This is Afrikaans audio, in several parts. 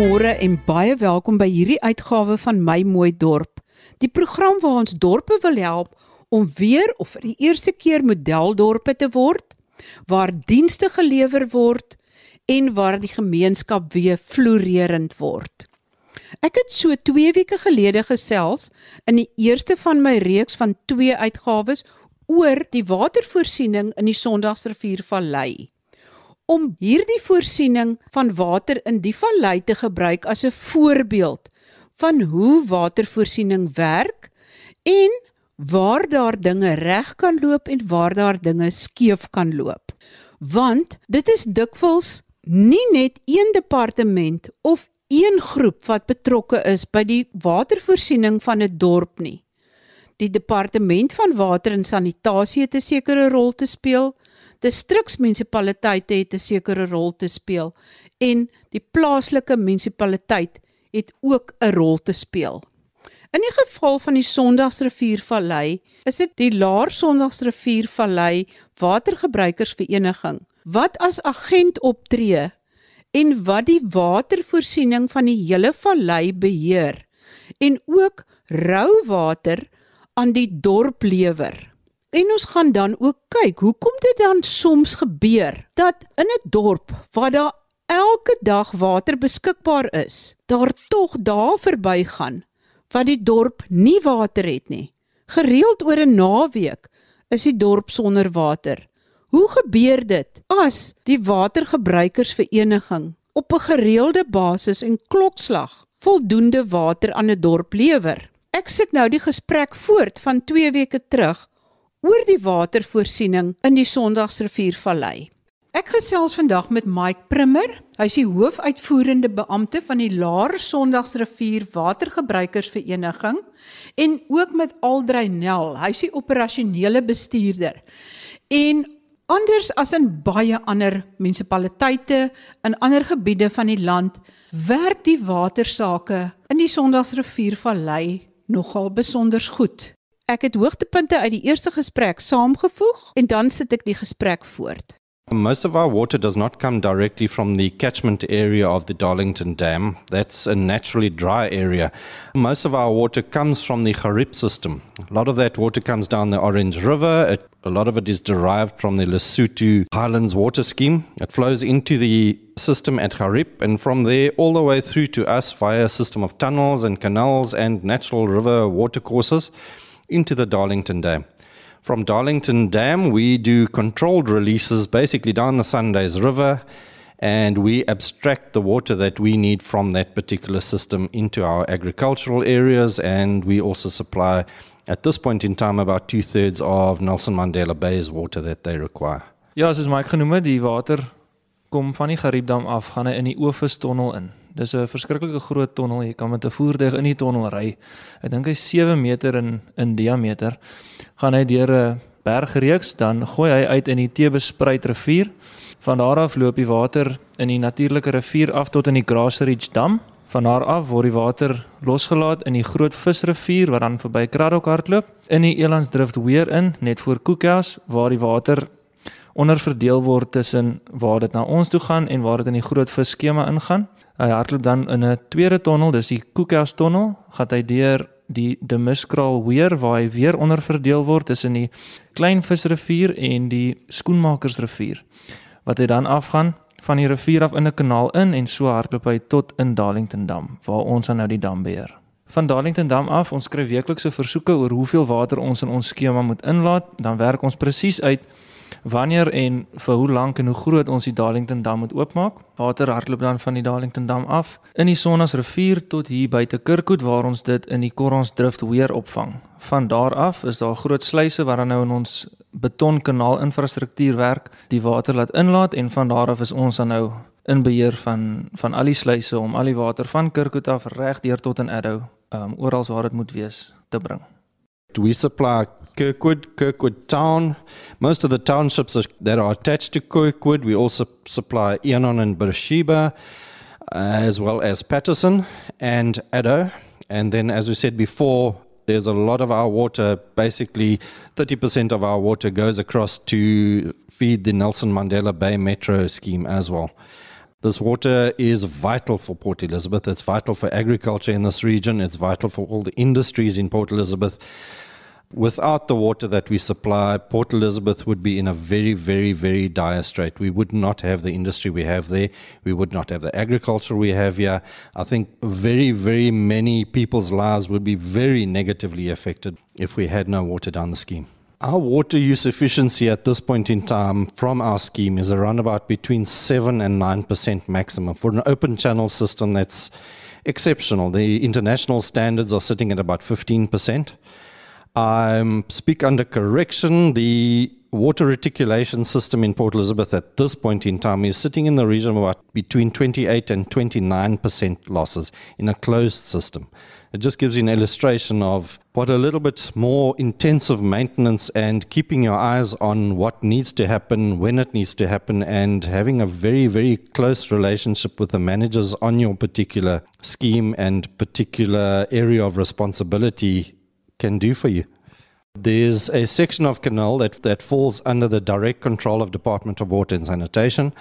Goeiemôre en baie welkom by hierdie uitgawe van My Mooi Dorp. Die program waar ons dorpe wil help om weer of vir die eerste keer modeldorpe te word, waar dienste gelewer word en waar die gemeenskap weer floreerend word. Ek het so 2 weke gelede gesels in die eerste van my reeks van 2 uitgawes oor die watervoorsiening in die Sondagsriviervallei om hierdie voorsiening van water in die vallei te gebruik as 'n voorbeeld van hoe watervoorsiening werk en waar daar dinge reg kan loop en waar daar dinge skeef kan loop. Want dit is dikwels nie net een departement of een groep wat betrokke is by die watervoorsiening van 'n dorp nie. Die departement van water en sanitasie het 'n sekere rol te speel distriksmunisipaliteite het 'n sekere rol te speel en die plaaslike munisipaliteit het ook 'n rol te speel. In die geval van die Sondagsriviervallei, is dit die Laar Sondagsriviervallei Watergebruikersvereniging wat as agent optree en wat die watervoorsiening van die hele vallei beheer en ook rou water aan die dorp lewer. En ons gaan dan ook kyk, hoekom dit dan soms gebeur dat in 'n dorp waar daar elke dag water beskikbaar is, daar tog daar verbygaan wat die dorp nie water het nie. Gereeld oor 'n naweek is die dorp sonder water. Hoe gebeur dit as die watergebruikersvereniging op 'n gereelde basis en klokslag voldoende water aan 'n dorp lewer? Ek sit nou die gesprek voort van 2 weke terug oor die watervoorsiening in die Sondagsriviervallei. Ek gesels vandag met Mike Primmer. Hy's die hoofuitvoerende beampte van die Laar Sondagsrivier Watergebruikersvereniging en ook met Aldrey Nel. Hy's die operasionele bestuurder. En anders as in baie ander munisipaliteite in ander gebiede van die land, werk die watersake in die Sondagsriviervallei nogal besonder goed. Ek het hoogtepunte uit die eerste gesprek saamgevoeg en dan sit ek die gesprek voort. Most of our water does not come directly from the catchment area of the Darlington Dam. That's a naturally dry area. Most of our water comes from the Harip system. A lot of that water comes down the Orange River. It, a lot of it is derived from the Lesotho Highlands water scheme. It flows into the system at Harip and from there all the way through to us via a system of tunnels and canals and natural river watercourses. Into the Darlington Dam. From Darlington Dam, we do controlled releases basically down the Sundays River, and we abstract the water that we need from that particular system into our agricultural areas, and we also supply, at this point in time, about two thirds of Nelson Mandela Bay's water that they require. Ja, soos Mike genoem het, die water kom van die Gariepdam af, gaan hy in die Oofus tonnel in. Dis 'n verskriklike groot tonnel. Jy kan met 'n voertuig in die tonnel ry. Ek dink hy's 7 meter in in diameter. Gaan hy deur 'n bergreeks, dan gooi hy uit in die Tebespruit rivier. Van daar af loop die water in die natuurlike rivier af tot in die Grassridge dam. Van daar af word die water losgelaat in die Groot Visrivier wat dan verby Kraddock hardloop in die Elandsdrift weer in net voor Koekhuis waar die water onderverdeel word tussen waar dit na ons toe gaan en waar dit in die Groot Vis skema ingaan. Hy hardloop dan in 'n tweede tonnel, dis die Koekhuis tonnel, gaan hy deur die Demiskraal weer waar hy weer onderverdeel word tussen die Klein Visrivier en die Skoenmakersrivier. Wat hy dan afgaan van die rivier af in 'n kanaal in en so hardloop hy tot in Darlington Dam waar ons dan nou die dam beheer. Van Darlington Dam af, ons skryf weeklikse versoeke oor hoeveel water ons in ons skema moet inlaat, dan werk ons presies uit wanneer en vir hoe lank en hoe groot ons die Darlington dam moet oopmaak. Water hardloop dan van die Darlington dam af in die Sonnas rivier tot hier buite Kirkwood waar ons dit in die Korons drift weer opvang. Van daar af is daar groot sluise wat dan nou in ons betonkanaal infrastruktuur werk, die water laat inlaat en van daar af is ons dan nou in beheer van van al die sluise om al die water van Kirkwood af reg deur tot in Addo, um oral waar dit moet wees, te bring. We supply Kirkwood, Kirkwood Town. Most of the townships that are attached to Kirkwood, we also supply Enon and Beersheba, uh, as well as Patterson and Addo. And then, as we said before, there's a lot of our water, basically 30% of our water goes across to feed the Nelson Mandela Bay Metro scheme as well. This water is vital for Port Elizabeth. It's vital for agriculture in this region. It's vital for all the industries in Port Elizabeth. Without the water that we supply, Port Elizabeth would be in a very, very, very dire strait. We would not have the industry we have there. We would not have the agriculture we have here. I think very, very many people's lives would be very negatively affected if we had no water down the scheme. Our water use efficiency at this point in time from our scheme is around about between 7 and 9% maximum. For an open channel system, that's exceptional. The international standards are sitting at about 15%. I speak under correction. The water reticulation system in Port Elizabeth at this point in time is sitting in the region of about between 28 and 29% losses in a closed system. It just gives you an illustration of what a little bit more intensive maintenance and keeping your eyes on what needs to happen, when it needs to happen, and having a very, very close relationship with the managers on your particular scheme and particular area of responsibility can do for you. There's a section of canal that, that falls under the direct control of Department of Water and Sanitation.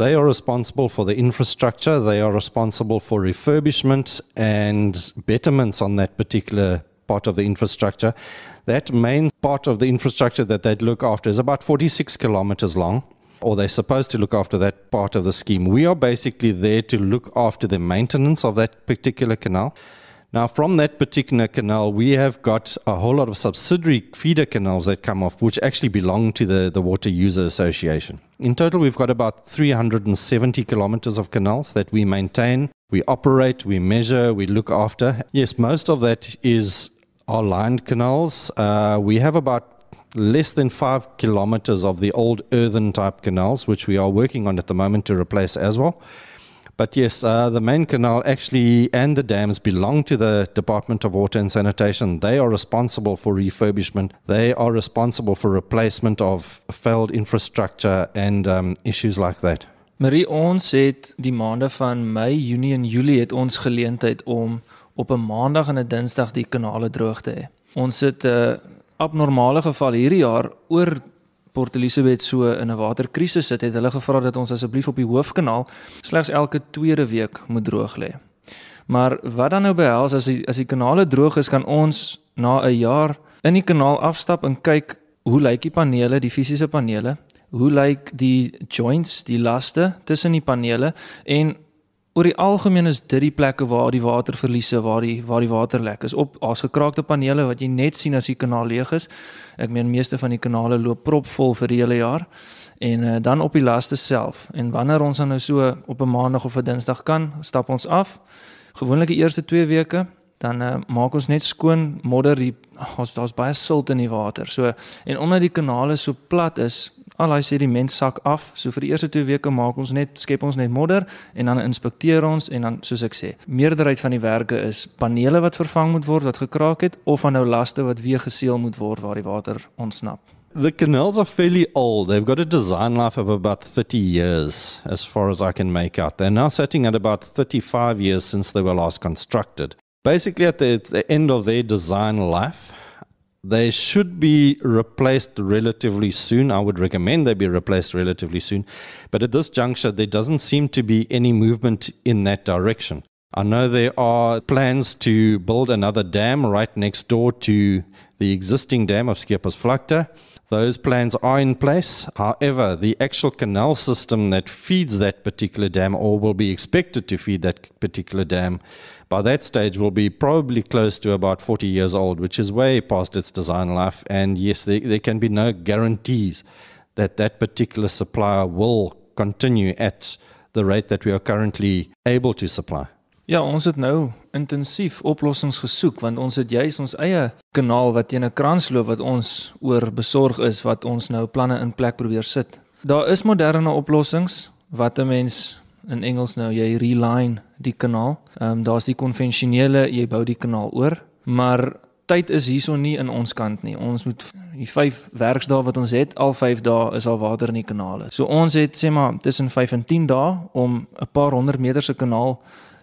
They are responsible for the infrastructure, they are responsible for refurbishment and betterments on that particular part of the infrastructure. That main part of the infrastructure that they look after is about 46 kilometers long or they're supposed to look after that part of the scheme. We are basically there to look after the maintenance of that particular canal. Now, from that particular canal, we have got a whole lot of subsidiary feeder canals that come off, which actually belong to the, the Water User Association. In total, we've got about 370 kilometers of canals that we maintain, we operate, we measure, we look after. Yes, most of that is our lined canals. Uh, we have about less than five kilometers of the old earthen type canals, which we are working on at the moment to replace as well. But yes, uh, the main canal actually and the dams belong to the Department of Water and Sanitation. They are responsible for refurbishment. They are responsible for replacement of failed infrastructure and um, issues like that. Marie ons het die maande van Mei, Junie en Julie het ons geleentheid om op 'n Maandag en 'n Dinsdag die kanale droog te hê. Ons het 'n uh, abnormale geval hierdie jaar oor Port Elizabeth so in 'n waterkrisis sit, het hulle gevra dat ons asseblief op die hoofkanaal slegs elke tweede week moet droog lê. Maar wat dan nou behels as die as die kanale droog is, kan ons na 'n jaar in die kanaal afstap en kyk hoe lyk die panele, die fisiese panele? Hoe lyk die joints, die laste tussen die panele en oor die algemeen is dit die plekke waar die waterverliese waar die waar die water lek is op as gekraakte panele wat jy net sien as die kanaal leeg is. Ek meen meeste van die kanale loop propvol vir die hele jaar. En uh, dan op die laste self. En wanneer ons dan nou so op 'n maandag of 'n dinsdag kan, stap ons af. Gewoonlik die eerste 2 weke dan uh, maak ons net skoon modder die ons daar's baie silt in die water. So en omdat die kanale so plat is, al daai sediment sak af. So vir die eerste 2 weke maak ons net skep ons net modder en dan inspekteer ons en dan soos ek sê, meerderheid van die werke is panele wat vervang moet word wat gekraak het of van nou laste wat weer geseël moet word waar die water ontsnap. The canals are fairly old. They've got a design life of about 30 years, as far as I can make out. They're now sitting at about 35 years since they were last constructed. Basically, at the, the end of their design life, they should be replaced relatively soon. I would recommend they be replaced relatively soon. But at this juncture, there doesn't seem to be any movement in that direction. I know there are plans to build another dam right next door to the existing dam of Skepersvlakte. Those plans are in place. However, the actual canal system that feeds that particular dam or will be expected to feed that particular dam by that stage will be probably close to about 40 years old, which is way past its design life. And yes, there, there can be no guarantees that that particular supplier will continue at the rate that we are currently able to supply. Ja, ons het nou intensief oplossings gesoek want ons het juis ons eie kanaal wat teen 'n krans loop wat ons oor besorg is wat ons nou planne in plek probeer sit. Daar is moderne oplossings wat 'n mens in Engels nou jy reline die kanaal. Ehm um, daar's die konvensionele jy bou die kanaal oor, maar tyd is hierson nie in ons kant nie. Ons moet die 5 werksdae wat ons het, al 5 dae is al water in die kanale. So ons het sê maar tussen 5 en 10 dae om 'n paar honderd meter se kanaal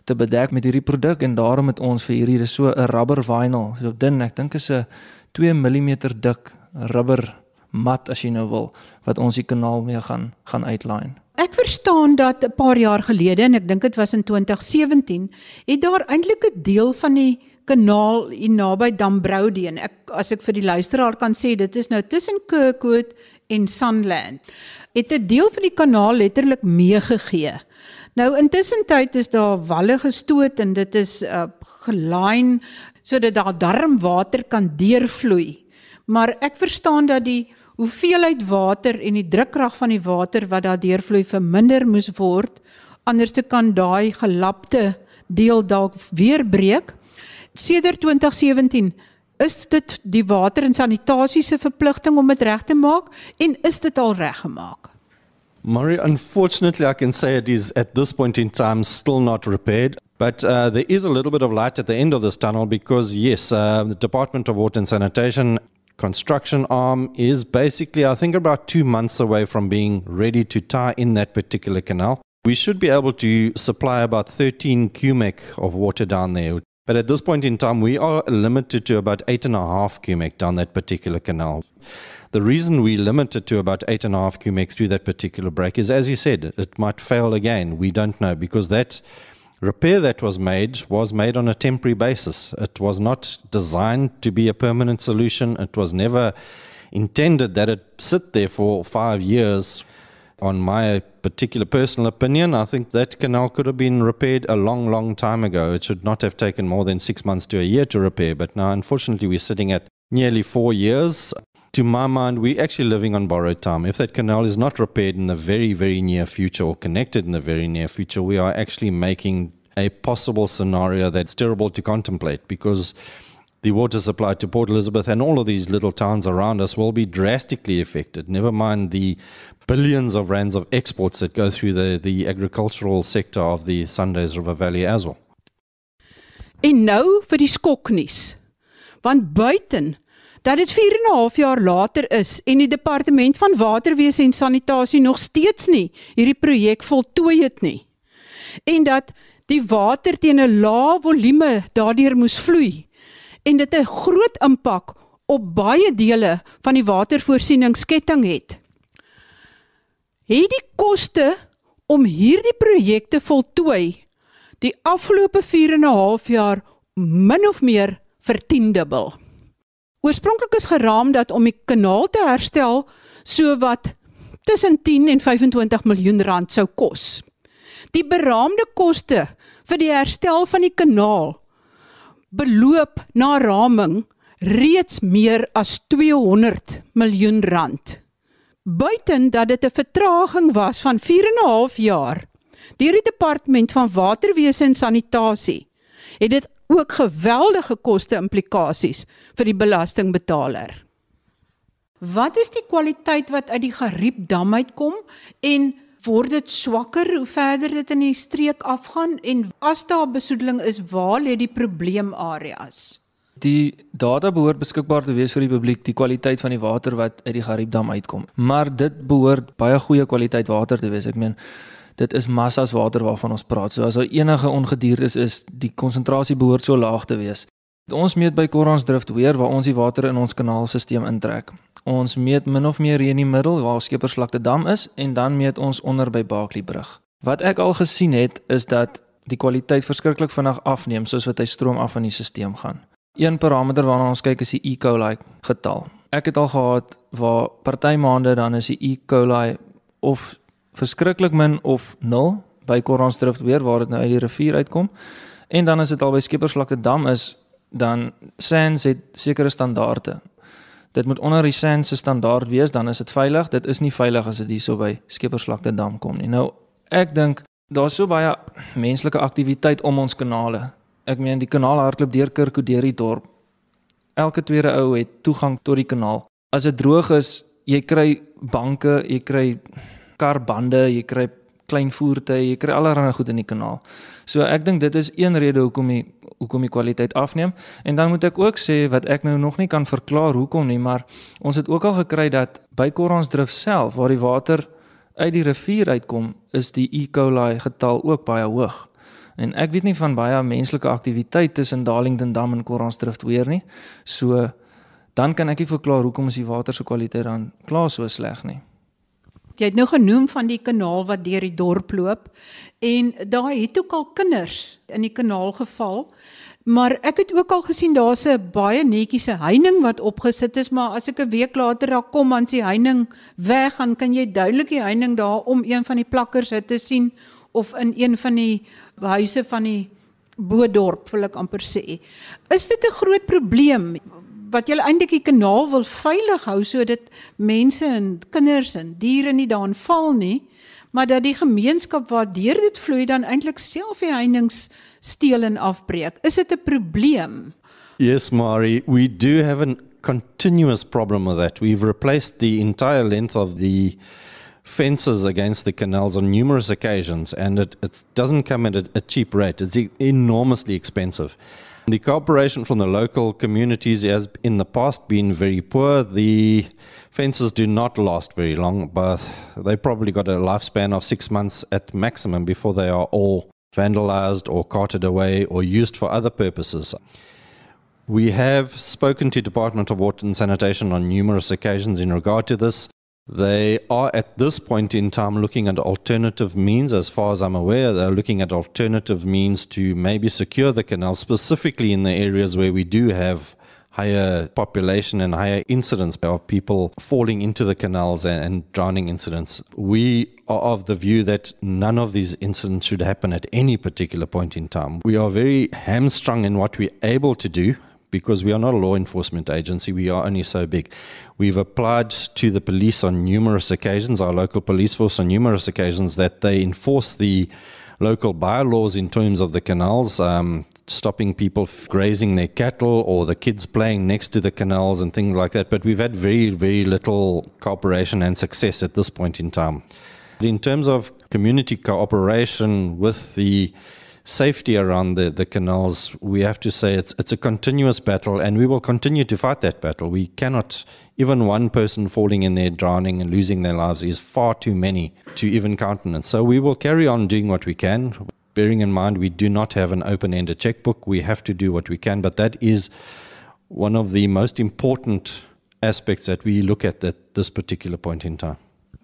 te bedek met hierdie produk en daarom het ons vir hierdie is so 'n rubber vinyl, so dun, ek dink is 'n 2 mm dik rubber mat as jy nou wil wat ons die kanaal mee gaan gaan uitline. Ek verstaan dat 'n paar jaar gelede en ek dink dit was in 2017, het daar eintlik 'n deel van die kanaal hier naby Dambrowdy en ek as ek vir die luisteraar kan sê dit is nou tussen Kirkwood en Sunland. Het 'n deel van die kanaal letterlik meegegee. Nou intussen tyd is daar walle gestoot en dit is uh, gelyn sodat daar darm water kan deurvloei. Maar ek verstaan dat die hoeveelheid water en die drukkrag van die water wat daar deurvloei verminder moes word anders te kan daai gelapte deel dalk weer breek. Sedert 2017 is dit die water en sanitasie se verpligting om dit reg te maak en is dit al reggemaak? Murray, unfortunately, I can say it is at this point in time still not repaired. But uh, there is a little bit of light at the end of this tunnel because, yes, uh, the Department of Water and Sanitation construction arm is basically, I think, about two months away from being ready to tie in that particular canal. We should be able to supply about 13 cubic of water down there. But at this point in time, we are limited to about eight and a half cubic down that particular canal. The reason we limit it to about eight and a half cubic through that particular break is, as you said, it might fail again. We don't know because that repair that was made was made on a temporary basis. It was not designed to be a permanent solution. It was never intended that it sit there for five years. On my particular personal opinion, I think that canal could have been repaired a long, long time ago. It should not have taken more than six months to a year to repair. But now, unfortunately, we're sitting at nearly four years. To my mind, we're actually living on borrowed time. If that canal is not repaired in the very, very near future or connected in the very near future, we are actually making a possible scenario that's terrible to contemplate because the water supply to Port Elizabeth and all of these little towns around us will be drastically affected. Never mind the billions of rands of exports that go through the, the agricultural sector of the Sundays River Valley as well. En nou vir die skoknuus. Want buiten dat dit 4 en 'n half jaar later is en die departement van waterwese en sanitasie nog steeds nie hierdie projek voltooi het nie. En dat die water teen 'n lae volume daardeur moes vloei en dit 'n groot impak op baie dele van die watervoorsieningsketting het. Het die koste om hierdie projekte voltooi die afgelope 4 en 'n half jaar min of meer vertiendubbel. Oorspronklik is geraam dat om die kanaal te herstel so wat tussen 10 en 25 miljoen rand sou kos. Die beraamde koste vir die herstel van die kanaal beloop na raming reeds meer as 200 miljoen rand. Buiten dat dit 'n vertraging was van 4 en 'n half jaar deur die departement van waterwese en sanitasie, het dit ook geweldige koste implikasies vir die belastingbetaler. Wat is die kwaliteit wat uit die Gariep dam uitkom en word dit swakker hoe verder dit in die streek afgaan en as daar besoedeling is, waar lê die probleemareas? Die data behoort beskikbaar te wees vir die publiek, die kwaliteit van die water wat uit die Gariepdam uitkom. Maar dit behoort baie goeie kwaliteit water te wees. Ek meen dit is massas water waarvan ons praat. So as daar enige ongediertes is, die konsentrasie behoort so laag te wees. Ons meet by Koransdrift weer waar ons die water in ons kanaalstelsel intrek. Ons meet min of meer hier in die middel waar Skepersvlakte dam is en dan meet ons onder by Baaklie brug. Wat ek al gesien het is dat die kwaliteit verskriklik vinnig afneem soos wat hy stroom af in die stelsel gaan. Een parameter waarna ons kyk is die E. coli getal. Ek het al gehad waar party maande dan is die E. coli of verskriklik min of 0 by Koransdrift weer waar dit nou uit die rivier uitkom. En dan as dit al by Skepersvlakte dam is, dan SANS het sekere standaarde dit moet onder die SAN se standaard wees, dan is dit veilig. Dit is nie veilig as dit hierso by Skepersvlakte dam kom nie. Nou, ek dink daar's so baie menslike aktiwiteit om ons kanale. Ek meen die kanaal hardloop deur Kirkoderi dorp. Elke tweede ou het toegang tot die kanaal. As dit droog is, jy kry banke, jy kry karbande, jy kry klein voertuie, jy kry allerlei goed in die kanaal. So ek dink dit is een rede hoekom die hoekom die kwaliteit afneem. En dan moet ek ook sê wat ek nou nog nie kan verklaar hoekom nie, maar ons het ook al gekry dat by Koransdrift self waar die water uit die rivier uitkom, is die E. coli getal ook baie hoog. En ek weet nie van baie menslike aktiwiteit tussen Darlington Dam en Koransdrift weer nie. So dan kan ek nie verklaar hoekom is die water se kwaliteit dan klaar so sleg nie. Jy het nou genoem van die kanaal wat deur die dorp loop en daar het ook al kinders in die kanaal geval. Maar ek het ook al gesien daar's 'n baie netjiese heining wat opgesit is, maar as ek 'n week later daar kom aan die heining weg, gaan kan jy duidelik die heining daar om een van die plakkers te sien of in een van die huise van die Boedorp wil ek amper sê. Is dit 'n groot probleem wat julle eintlik die kanaal wil veilig hou sodat mense en kinders en diere nie daarin val nie, maar dat die gemeenskap waar deur dit vloei dan eintlik self die heininge steel en afbreek. Is dit 'n probleem? Yes, Mari, we do have a continuous problem with that. We've replaced the entire length of the fences against the canals on numerous occasions, and it, it doesn't come at a, a cheap rate. It's e- enormously expensive. The cooperation from the local communities has in the past been very poor. The fences do not last very long, but they probably got a lifespan of six months at maximum before they are all vandalized or carted away or used for other purposes. We have spoken to Department of Water and Sanitation on numerous occasions in regard to this. They are at this point in time looking at alternative means, as far as I'm aware. They're looking at alternative means to maybe secure the canal, specifically in the areas where we do have higher population and higher incidence of people falling into the canals and, drowning incidents. We are of the view that none of these incidents should happen at any particular point in time. We are very hamstrung in what we're able to do because we are not a law enforcement agency. We are only so big. We've applied to the police on numerous occasions, our local police force on numerous occasions, that they enforce the local bylaws in terms of the canals, um, stopping people grazing their cattle or the kids playing next to the canals and things like that. But we've had very, very little cooperation and success at this point in time. In terms of community cooperation with the safety around the, the canals, we have to say it's, it's a continuous battle and we will continue to fight that battle. We cannot, even one person falling in there, drowning and losing their lives is far too many to even countenance. So we will carry on doing what we can, bearing in mind we do not have an open ended checkbook. We have to do what we can, but that is one of the most important aspects that we look at at this particular point in time.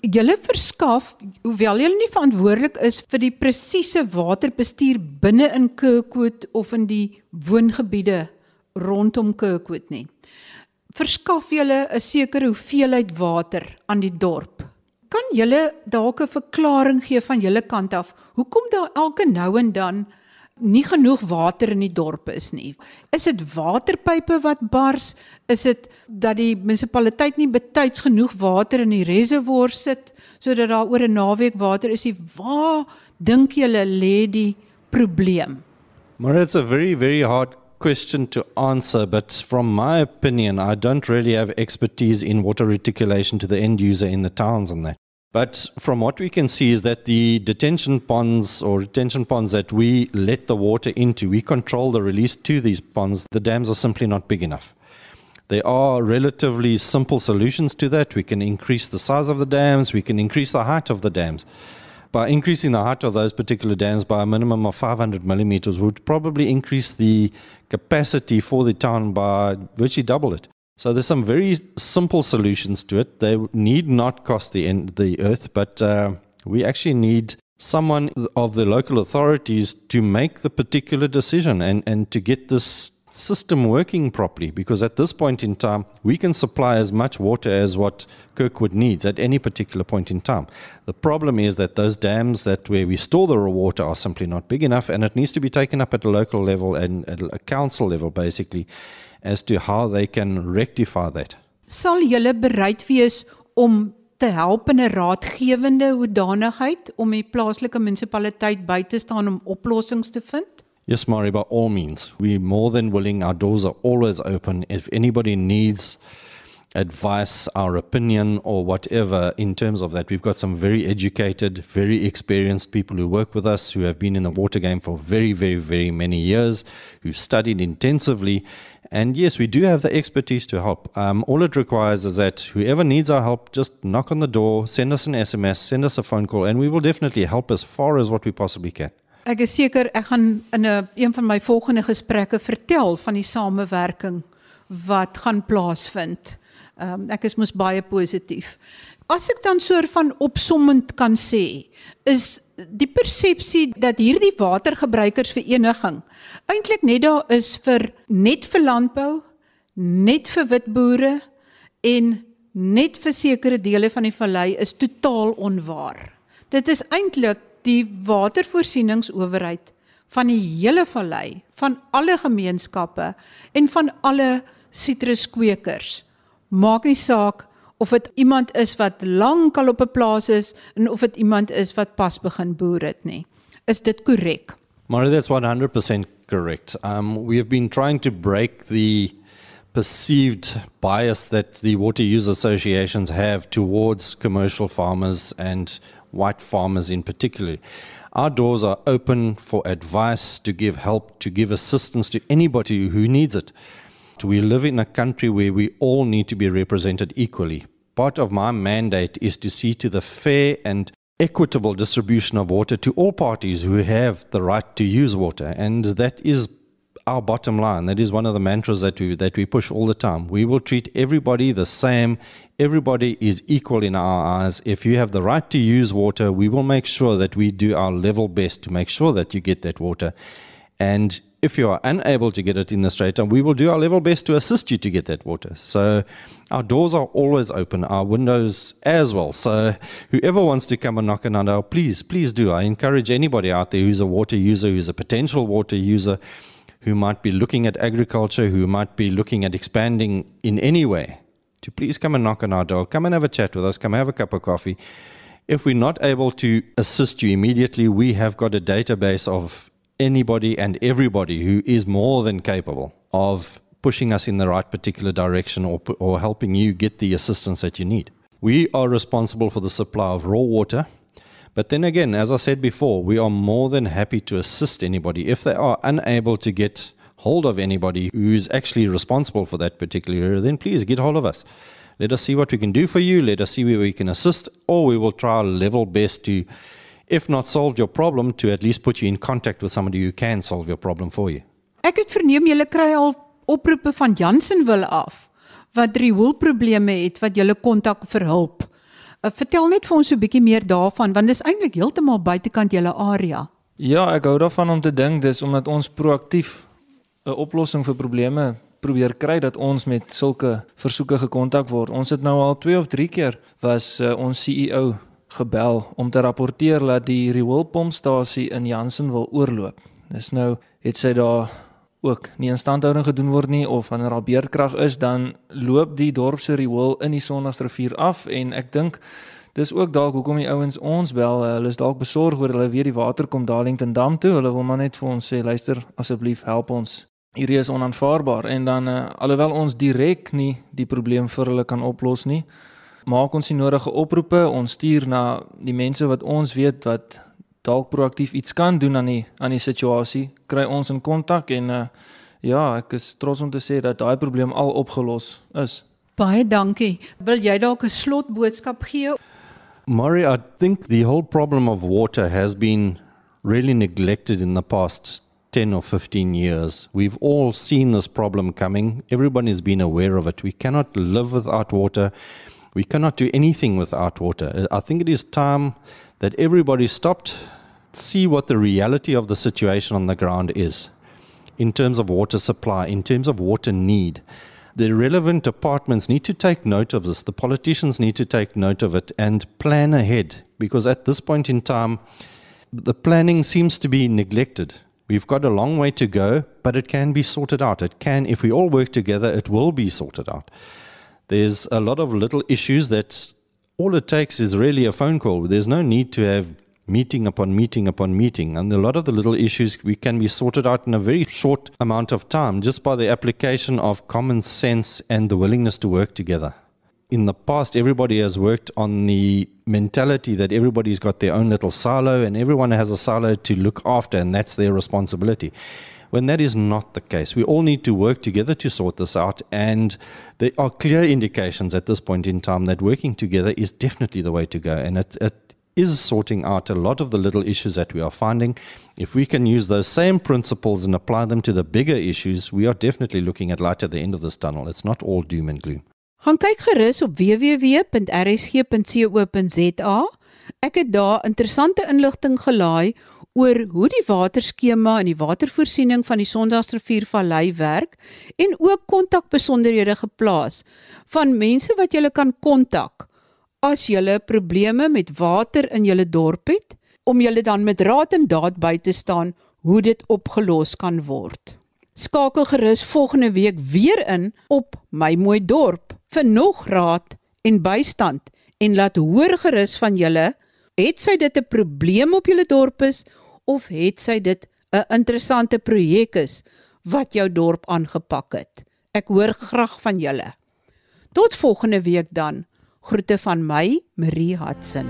Julle verskaf hoewel julle nie verantwoordelik is vir die presiese waterbestuur binne in Kirkwood of in die woongebiede rondom Kirkwood nie. Verskaf julle 'n sekere hoeveelheid water aan die dorp. Kan julle dalk 'n verklaring gee van julle kant af hoekom daar elke nou en dan nie genoeg water in die dorp is nie. Is dit waterpype wat bars? Is dit dat die munisipaliteit nie betyds genoeg water in die reservoir sit sodat daar oor 'n naweek water is nie? Waar dink julle lê die probleem? Maar it's a very very hard question to answer, but from my opinion, I don't really have expertise in water reticulation to the end user in the towns and that. But from what we can see is that the detention ponds or retention ponds that we let the water into, we control the release to these ponds. The dams are simply not big enough. There are relatively simple solutions to that. We can increase the size of the dams, we can increase the height of the dams. By increasing the height of those particular dams by a minimum of 500 millimeters would probably increase the capacity for the town by virtually double it. So there's some very simple solutions to it. They need not cost the end, the earth, but uh, we actually need someone of the local authorities to make the particular decision and, and to get this system working properly because at this point in time we can supply as much water as what Kirkwood needs at any particular point in time. The problem is that those dams that where we store the raw water are simply not big enough and it needs to be taken up at a local level and at a council level basically as to how they can rectify that. Sal julle bereid wees om te help in 'n raadgewende hoedanigheid om die plaaslike munisipaliteit by te staan om oplossings te vind? Yes, Mari, by all means. We're more than willing. Our doors are always open. If anybody needs advice, our opinion, or whatever in terms of that, we've got some very educated, very experienced people who work with us who have been in the water game for very, very, very many years, who've studied intensively. And yes, we do have the expertise to help. Um, all it requires is that whoever needs our help, just knock on the door, send us an SMS, send us a phone call, and we will definitely help as far as what we possibly can. Ek is seker ek gaan in 'n een, van my volgende gesprekke vertel van die samewerking wat gaan plaasvind. Ehm um, ek is mos baie positief. As ek dan soort van opsommend kan sê, is die persepsie dat hierdie watergebruikersvereniging eintlik net daar is vir net vir landbou, net vir wit boere en net vir sekere dele van die vallei is totaal onwaar. Dit is eintlik die watervoorsieningsowerheid van die hele vallei, van alle gemeenskappe en van alle sitruskweekers. Maak nie saak of dit iemand is wat lankal op 'n plaas is en of dit iemand is wat pas begin boer het nie. Is dit korrek? Mara, that's 100% correct. Um, we have been trying to break the perceived bias that the water use associations have towards commercial farmers and white farmers in particular. Our doors are open for advice, to give help, to give assistance to anybody who needs it. We live in a country where we all need to be represented equally. Part of my mandate is to see to the fair and equitable distribution of water to all parties who have the right to use water. And that is our bottom line. That is one of the mantras that we that we push all the time. We will treat everybody the same. Everybody is equal in our eyes. If you have the right to use water, we will make sure that we do our level best to make sure that you get that water. And if you are unable to get it in the straight time, we will do our level best to assist you to get that water. So our doors are always open, our windows as well. So whoever wants to come and knock on our door, please, please do. I encourage anybody out there who's a water user, who's a potential water user, who might be looking at agriculture, who might be looking at expanding in any way, to please come and knock on our door. Come and have a chat with us. Come have a cup of coffee. If we're not able to assist you immediately, we have got a database of anybody and everybody who is more than capable of pushing us in the right particular direction or, or helping you get the assistance that you need. We are responsible for the supply of raw water but then again, as I said before, we are more than happy to assist anybody if they are unable to get hold of anybody who is actually responsible for that particular area. Then please get hold of us. Let us see what we can do for you. Let us see where we can assist, or we will try our level best to, if not solve your problem, to at least put you in contact with somebody who can solve your problem for you. Ek het verneem julle kry al oproepe van Jansenwil af wat rioolprobleme het wat julle kontak vir hulp. Uh, vertel net vir ons so 'n bietjie meer daarvan want dis eintlik heeltemal buitekant julle area. Ja, ek hou daarvan om te dink dis omdat ons proaktief 'n oplossing vir probleme probeer kry dat ons met sulke versoeke gekontak word. Ons het nou al 2 of 3 keer was uh, ons CEO gebel om te rapporteer dat die rioolpompstasie in Jansen wil oorloop. Dis nou het sy daar ook nie instandhouding gedoen word nie of wanneer daar beerdkrag is dan loop die dorp se riool in die Sondagsrivier af en ek dink dis ook dalk hoekom die ouens ons bel. Hulle is dalk besorg oor hulle weet die water kom Darlington Dam toe. Hulle wil maar net vir ons sê luister asseblief help ons. Hierdie is onaanvaarbaar. En dan uh, alhoewel ons direk nie die probleem vir hulle kan oplos nie maak ons die nodige oproepe ons stuur na die mense wat ons weet wat dalk proaktief iets kan doen aan die aan die situasie, kry ons in kontak en uh, ja, ek is trots om te sê dat daai probleem al opgelos is. Baie dankie. Wil jy dalk 'n slotboodskap gee? Murray, I think the whole problem of water has been really neglected in the past 10 or 15 years. We've all seen this problem coming. Everyone has been aware of it. We cannot live without water. We cannot do anything without water. Uh, I think it is time that everybody stopped, see what the reality of the situation on the ground is in terms of water supply, in terms of water need. The relevant departments need to take note of this. The politicians need to take note of it and plan ahead because at this point in time, the planning seems to be neglected. We've got a long way to go, but it can be sorted out. It can, if we all work together, it will be sorted out. There's a lot of little issues that all it takes is really a phone call. There's no need to have meeting upon meeting upon meeting. And a lot of the little issues we can be sorted out in a very short amount of time just by the application of common sense and the willingness to work together. In the past, everybody has worked on the mentality that everybody's got their own little silo and everyone has a silo to look after, and that's their responsibility when that is not the case. We all need to work together to sort this out, and there are clear indications at this point in time that working together is definitely the way to go, and it, it is sorting out a lot of the little issues that we are finding. If we can use those same principles and apply them to the bigger issues, we are definitely looking at light at the end of this tunnel. It's not all doom and gloom. Gaan kyk gerus op www.rsg.co.za. Ek het daar interessante inligting gelaai oor hoe die waterskema en die watervoorsiening van die Sondagsrivier Vallei werk en ook kontakbesonderhede geplaas van mense wat jy kan kontak as jy probleme met water in jou dorp het om julle dan met raad en daad by te staan hoe dit opgelos kan word. Skakel gerus volgende week weer in op my mooi dorp vir nog raad en bystand en laat hoor gerus van julle het sy dit 'n probleem op julle dorp is of het sy dit 'n interessante projek is wat jou dorp aangepak het. Ek hoor graag van julle. Tot volgende week dan. Groete van my, Marie Hudson.